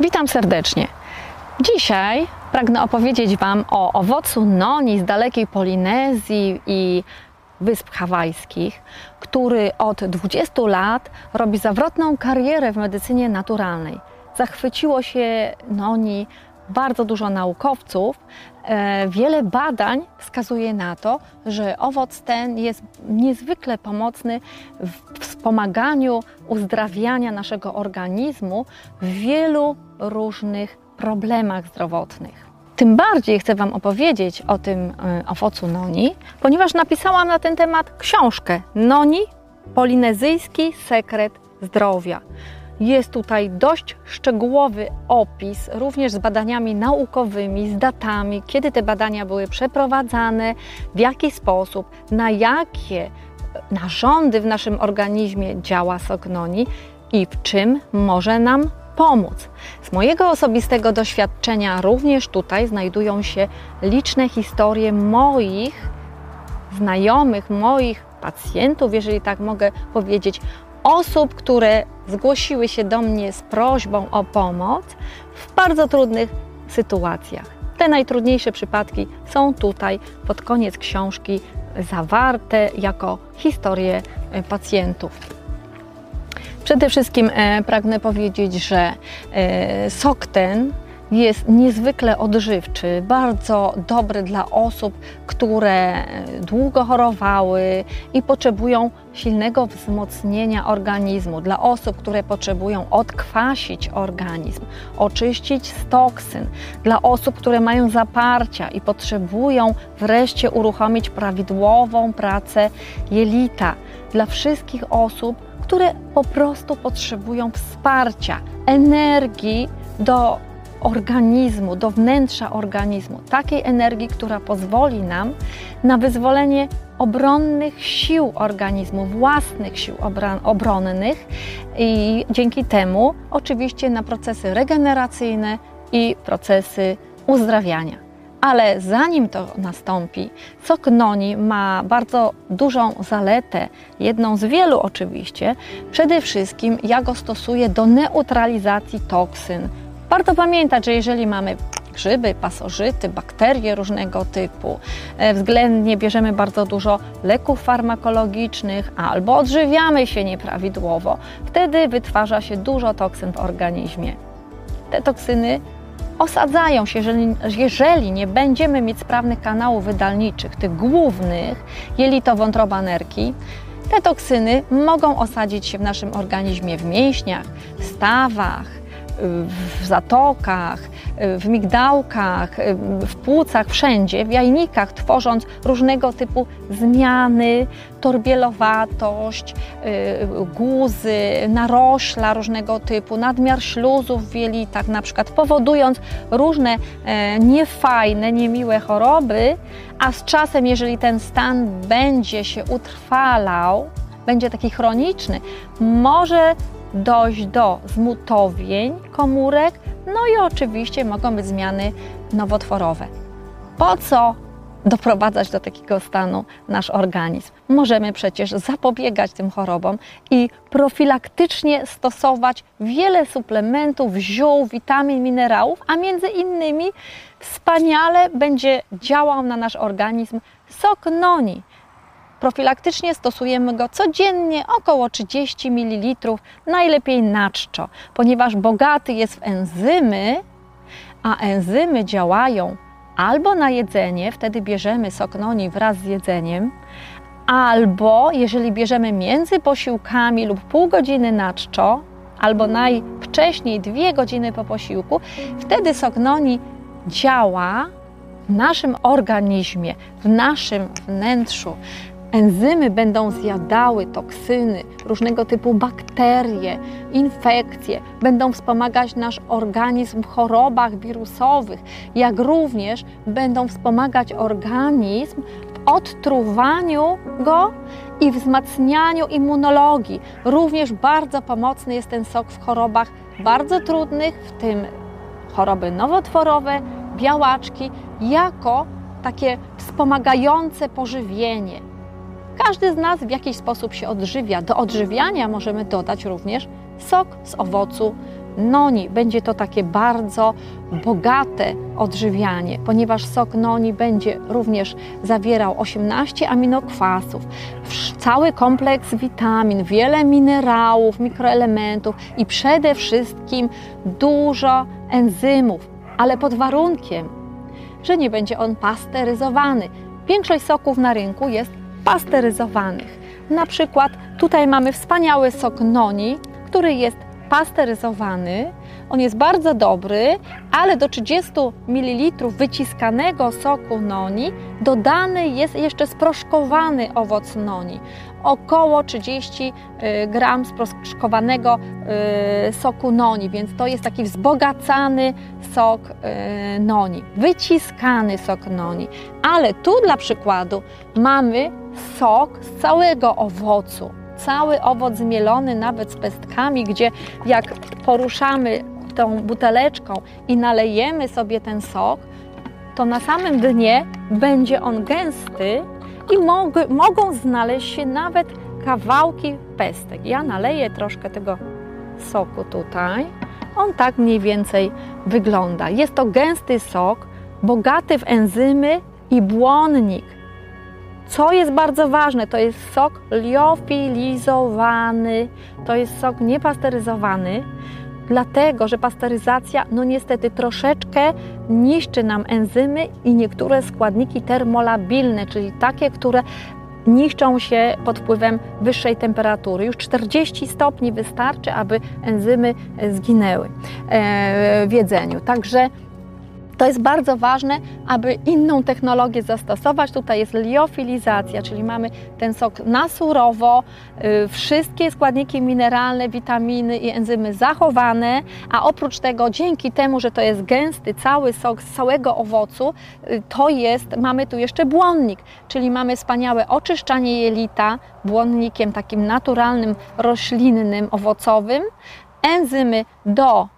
Witam serdecznie. Dzisiaj pragnę opowiedzieć Wam o owocu noni z dalekiej Polinezji i Wysp Hawajskich, który od 20 lat robi zawrotną karierę w medycynie naturalnej. Zachwyciło się noni bardzo dużo naukowców. E, wiele badań wskazuje na to, że owoc ten jest niezwykle pomocny w wspomaganiu uzdrawiania naszego organizmu w wielu różnych problemach zdrowotnych. Tym bardziej chcę Wam opowiedzieć o tym e, owocu noni, ponieważ napisałam na ten temat książkę Noni Polinezyjski sekret zdrowia. Jest tutaj dość szczegółowy opis, również z badaniami naukowymi, z datami, kiedy te badania były przeprowadzane, w jaki sposób, na jakie narządy w naszym organizmie działa sok noni i w czym może nam pomóc. Z mojego osobistego doświadczenia również tutaj znajdują się liczne historie moich znajomych, moich pacjentów, jeżeli tak mogę powiedzieć, osób, które zgłosiły się do mnie z prośbą o pomoc w bardzo trudnych sytuacjach. Te najtrudniejsze przypadki są tutaj pod koniec książki zawarte jako historie e, pacjentów. Przede wszystkim e, pragnę powiedzieć, że e, sok ten jest niezwykle odżywczy, bardzo dobry dla osób, które długo chorowały i potrzebują silnego wzmocnienia organizmu, dla osób, które potrzebują odkwasić organizm, oczyścić z toksyn, dla osób, które mają zaparcia i potrzebują wreszcie uruchomić prawidłową pracę jelita, dla wszystkich osób, które po prostu potrzebują wsparcia, energii do organizmu, do wnętrza organizmu, takiej energii, która pozwoli nam na wyzwolenie obronnych sił organizmu, własnych sił obronnych i dzięki temu oczywiście na procesy regeneracyjne i procesy uzdrawiania. Ale zanim to nastąpi, sok noni ma bardzo dużą zaletę, jedną z wielu oczywiście. Przede wszystkim ja go stosuję do neutralizacji toksyn. Warto pamiętać, że jeżeli mamy grzyby, pasożyty, bakterie różnego typu, e, względnie bierzemy bardzo dużo leków farmakologicznych albo odżywiamy się nieprawidłowo, wtedy wytwarza się dużo toksyn w organizmie. Te toksyny osadzają się, jeżeli, jeżeli nie będziemy mieć sprawnych kanałów wydalniczych, tych głównych, jelito wątroba nerki, te toksyny mogą osadzić się w naszym organizmie w mięśniach, stawach, w zatokach, w migdałkach, w płucach, wszędzie, w jajnikach, tworząc różnego typu zmiany, torbielowatość, y, guzy, narośla różnego typu, nadmiar śluzów w jelitach, na przykład powodując różne e, niefajne, niemiłe choroby, a z czasem, jeżeli ten stan będzie się utrwalał, będzie taki chroniczny, może dojść do zmutowień komórek, no i oczywiście mogą być zmiany nowotworowe. Po co doprowadzać do takiego stanu nasz organizm? Możemy przecież zapobiegać tym chorobom i profilaktycznie stosować wiele suplementów, ziół, witamin, minerałów, a między innymi wspaniale będzie działał na nasz organizm sok noni. Profilaktycznie stosujemy go codziennie około 30 ml, najlepiej na czczo, ponieważ bogaty jest w enzymy, a enzymy działają albo na jedzenie, wtedy bierzemy sok noni wraz z jedzeniem, albo jeżeli bierzemy między posiłkami lub pół godziny na czczo, albo najwcześniej dwie godziny po posiłku, wtedy sok noni działa w naszym organizmie, w naszym wnętrzu. Enzymy będą zjadały toksyny, różnego typu bakterie, infekcje, będą wspomagać nasz organizm w chorobach wirusowych, jak również będą wspomagać organizm w odtruwaniu go i wzmacnianiu immunologii. Również bardzo pomocny jest ten sok w chorobach bardzo trudnych, w tym choroby nowotworowe, białaczki, jako takie wspomagające pożywienie. Każdy z nas w jakiś sposób się odżywia. Do odżywiania możemy dodać również sok z owocu noni. Będzie to takie bardzo bogate odżywianie, ponieważ sok noni będzie również zawierał 18 aminokwasów, cały kompleks witamin, wiele minerałów, mikroelementów i przede wszystkim dużo enzymów, ale pod warunkiem, że nie będzie on pasteryzowany. Większość soków na rynku jest pasteryzowanych. Na przykład tutaj mamy wspaniały sok noni, który jest pasteryzowany. On jest bardzo dobry, ale do 30 ml wyciskanego soku noni dodany jest jeszcze sproszkowany owoc noni. Około 30 y, gram sproszkowanego y, soku noni, więc to jest taki wzbogacany sok y, noni, wyciskany sok noni. Ale tu dla przykładu mamy sok z całego owocu cały owoc zmielony, nawet z pestkami, gdzie jak poruszamy tą buteleczką i nalejemy sobie ten sok, to na samym dnie będzie on gęsty i mog mogą znaleźć się nawet kawałki pestek. Ja naleję troszkę tego soku tutaj. On tak mniej więcej wygląda. Jest to gęsty sok, bogaty w enzymy i błonnik co jest bardzo ważne, to jest sok liofilizowany, to jest sok niepasteryzowany, dlatego że pasteryzacja, no niestety troszeczkę niszczy nam enzymy i niektóre składniki termolabilne, czyli takie, które niszczą się pod wpływem wyższej temperatury. Już 40 stopni wystarczy, aby enzymy zginęły e, w jedzeniu. Także to jest bardzo ważne, aby inną technologię zastosować. Tutaj jest liofilizacja, czyli mamy ten sok na surowo, y, wszystkie składniki mineralne, witaminy i enzymy zachowane, a oprócz tego dzięki temu, że to jest gęsty cały sok z całego owocu, y, to jest, mamy tu jeszcze błonnik, czyli mamy wspaniałe oczyszczanie jelita błonnikiem takim naturalnym, roślinnym, owocowym, enzymy do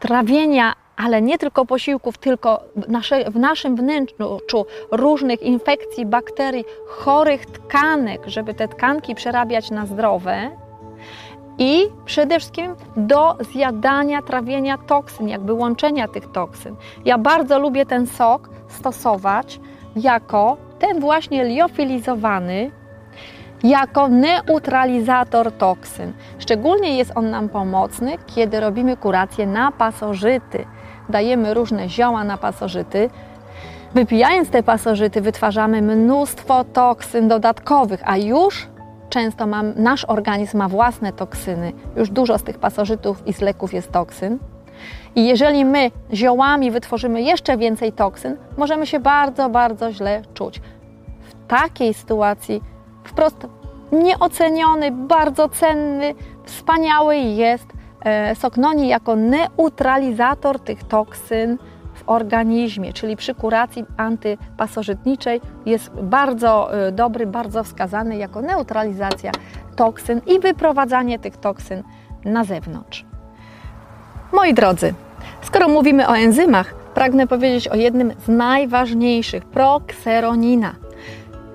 trawienia ale nie tylko posiłków, tylko nasze, w naszym wnętrzu różnych infekcji, bakterii, chorych tkanek, żeby te tkanki przerabiać na zdrowe. I przede wszystkim do zjadania, trawienia toksyn, jakby łączenia tych toksyn. Ja bardzo lubię ten sok stosować jako ten właśnie liofilizowany, jako neutralizator toksyn. Szczególnie jest on nam pomocny, kiedy robimy kurację na pasożyty dajemy różne zioła na pasożyty. Wypijając te pasożyty, wytwarzamy mnóstwo toksyn dodatkowych, a już często mam, nasz organizm ma własne toksyny. Już dużo z tych pasożytów i z leków jest toksyn. I jeżeli my ziołami wytworzymy jeszcze więcej toksyn, możemy się bardzo, bardzo źle czuć. W takiej sytuacji wprost nieoceniony, bardzo cenny, wspaniały jest Soknoni jako neutralizator tych toksyn w organizmie, czyli przy kuracji antypasożytniczej jest bardzo e, dobry, bardzo wskazany jako neutralizacja toksyn i wyprowadzanie tych toksyn na zewnątrz. Moi drodzy, skoro mówimy o enzymach, pragnę powiedzieć o jednym z najważniejszych prokseronina.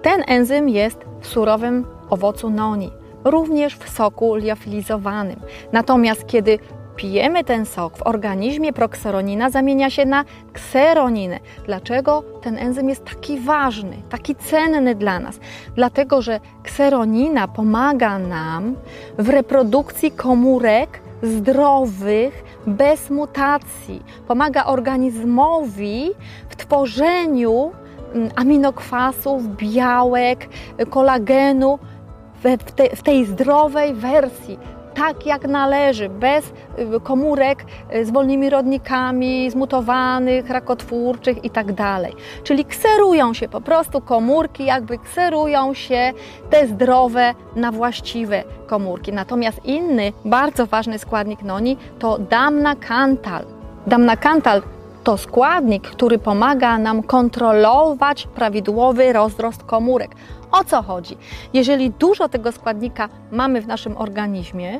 Ten enzym jest w surowym owocu noni również w soku liofilizowanym. Natomiast kiedy pijemy ten sok, w organizmie prokseronina zamienia się na kseroninę. Dlaczego ten enzym jest taki ważny, taki cenny dla nas? Dlatego, że kseronina pomaga nam w reprodukcji komórek zdrowych, bez mutacji. Pomaga organizmowi w tworzeniu mm, aminokwasów, białek, kolagenu, w, te, w tej zdrowej wersji, tak jak należy, bez y, komórek y, z wolnymi rodnikami, zmutowanych, rakotwórczych i tak. Czyli kserują się po prostu komórki, jakby kserują się te zdrowe na właściwe komórki. Natomiast inny, bardzo ważny składnik noni to damna kantal. To składnik, który pomaga nam kontrolować prawidłowy rozrost komórek. O co chodzi? Jeżeli dużo tego składnika mamy w naszym organizmie,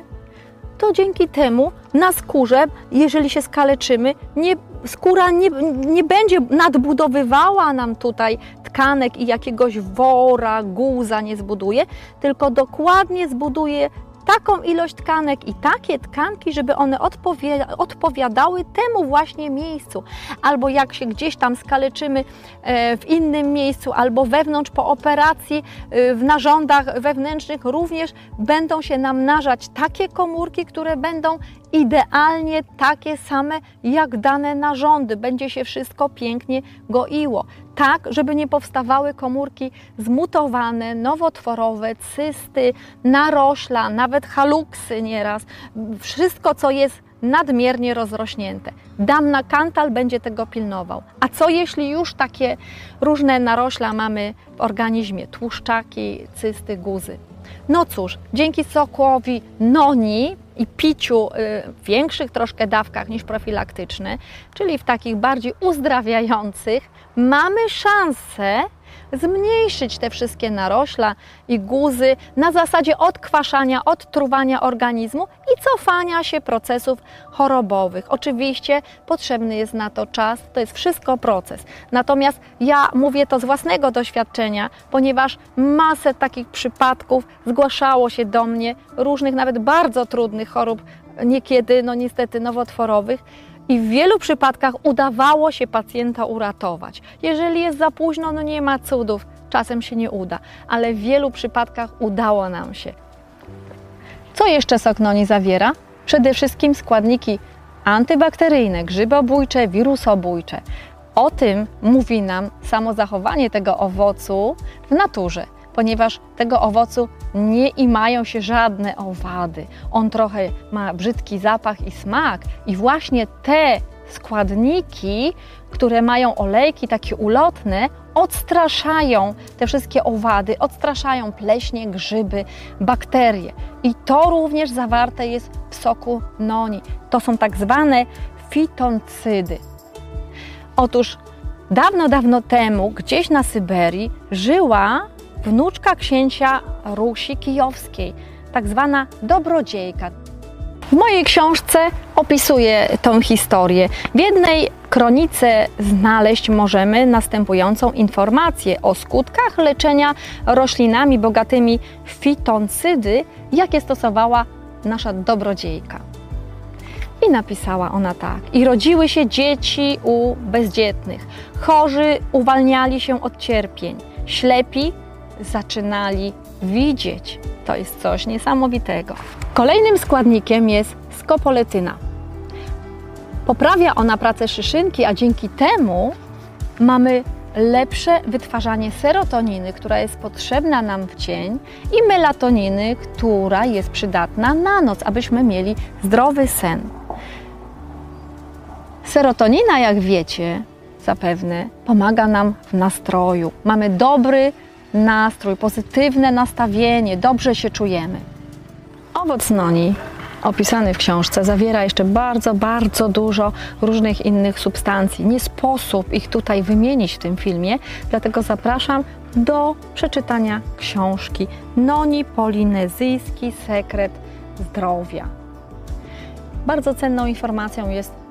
to dzięki temu na skórze, jeżeli się skaleczymy, nie, skóra nie, nie będzie nadbudowywała nam tutaj tkanek i jakiegoś wora, guza nie zbuduje, tylko dokładnie zbuduje taką ilość tkanek i takie tkanki, żeby one odpowiadały temu właśnie miejscu. Albo jak się gdzieś tam skaleczymy e, w innym miejscu, albo wewnątrz po operacji, e, w narządach wewnętrznych również będą się namnażać takie komórki, które będą idealnie takie same jak dane narządy. Będzie się wszystko pięknie goiło. Tak, żeby nie powstawały komórki zmutowane, nowotworowe, cysty, narośla, nawet haluksy nieraz. Wszystko, co jest nadmiernie rozrośnięte. Damna kantal będzie tego pilnował. A co jeśli już takie różne narośla mamy w organizmie? Tłuszczaki, cysty, guzy. No cóż, dzięki sokowi noni i piciu y, w większych troszkę dawkach niż profilaktyczne, czyli w takich bardziej uzdrawiających, mamy szansę zmniejszyć te wszystkie narośla i guzy na zasadzie odkwaszania, odtruwania organizmu i cofania się procesów chorobowych. Oczywiście potrzebny jest na to czas, to jest wszystko proces. Natomiast ja mówię to z własnego doświadczenia, ponieważ masę takich przypadków zgłaszało się do mnie, różnych nawet bardzo trudnych chorób, niekiedy no niestety nowotworowych, i w wielu przypadkach udawało się pacjenta uratować. Jeżeli jest za późno, no nie ma cudów, czasem się nie uda, ale w wielu przypadkach udało nam się. Co jeszcze sok noni zawiera? Przede wszystkim składniki antybakteryjne, grzybobójcze, wirusobójcze. O tym mówi nam samo zachowanie tego owocu w naturze ponieważ tego owocu nie imają się żadne owady. On trochę ma brzydki zapach i smak i właśnie te składniki, które mają olejki takie ulotne, odstraszają te wszystkie owady, odstraszają pleśnie, grzyby, bakterie. I to również zawarte jest w soku noni. To są tak zwane fitoncydy. Otóż dawno, dawno temu, gdzieś na Syberii, żyła wnuczka księcia Rusi Kijowskiej, tak zwana dobrodziejka. W mojej książce opisuję tą historię. W jednej kronice znaleźć możemy następującą informację o skutkach leczenia roślinami bogatymi w fitoncydy, jakie stosowała nasza dobrodziejka. I napisała ona tak: I rodziły się dzieci u bezdzietnych, chorzy uwalniali się od cierpień, ślepi zaczynali widzieć. To jest coś niesamowitego. Kolejnym składnikiem jest skopoletyna. Poprawia ona pracę szyszynki, a dzięki temu mamy lepsze wytwarzanie serotoniny, która jest potrzebna nam w dzień, i melatoniny, która jest przydatna na noc, abyśmy mieli zdrowy sen. Serotonina, jak wiecie, zapewne pomaga nam w nastroju. Mamy dobry nastrój, pozytywne nastawienie, dobrze się czujemy. Owoc noni opisany w książce zawiera jeszcze bardzo, bardzo dużo różnych innych substancji. Nie sposób ich tutaj wymienić w tym filmie, dlatego zapraszam do przeczytania książki Noni Polinezyjski Sekret Zdrowia. Bardzo cenną informacją jest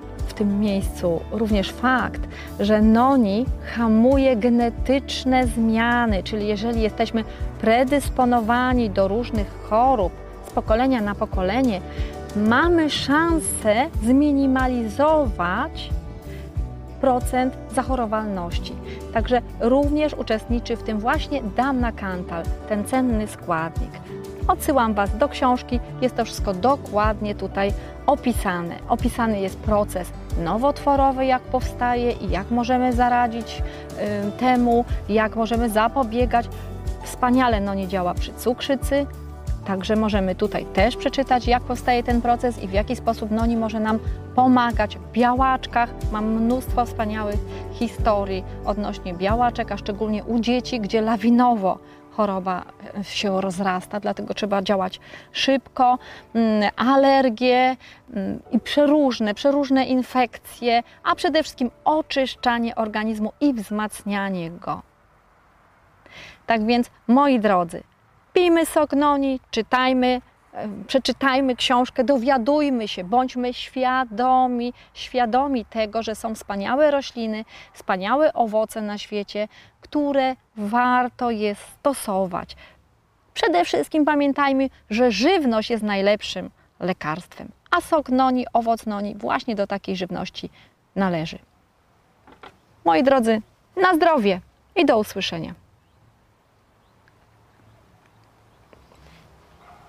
tym miejscu również fakt, że noni hamuje genetyczne zmiany, czyli jeżeli jesteśmy predysponowani do różnych chorób z pokolenia na pokolenie, mamy szansę zminimalizować procent zachorowalności. Także również uczestniczy w tym właśnie Damna Cantal, ten cenny składnik. Odsyłam Was do książki, jest to wszystko dokładnie tutaj opisane. Opisany jest proces nowotworowy, jak powstaje i jak możemy zaradzić temu, jak możemy zapobiegać. Wspaniale no nie działa przy cukrzycy, Także możemy tutaj też przeczytać, jak powstaje ten proces i w jaki sposób noni może nam pomagać w białaczkach. Mam mnóstwo wspaniałych historii odnośnie białaczek, a szczególnie u dzieci, gdzie lawinowo choroba się rozrasta, dlatego trzeba działać szybko. Mm, alergie mm, i przeróżne, przeróżne infekcje, a przede wszystkim oczyszczanie organizmu i wzmacnianie go. Tak więc, moi drodzy, pijmy sok noni, czytajmy przeczytajmy książkę, dowiadujmy się, bądźmy świadomi, świadomi tego, że są wspaniałe rośliny, wspaniałe owoce na świecie, które warto jest stosować. Przede wszystkim pamiętajmy, że żywność jest najlepszym lekarstwem, a sok noni, owoc noni właśnie do takiej żywności należy. Moi drodzy, na zdrowie i do usłyszenia.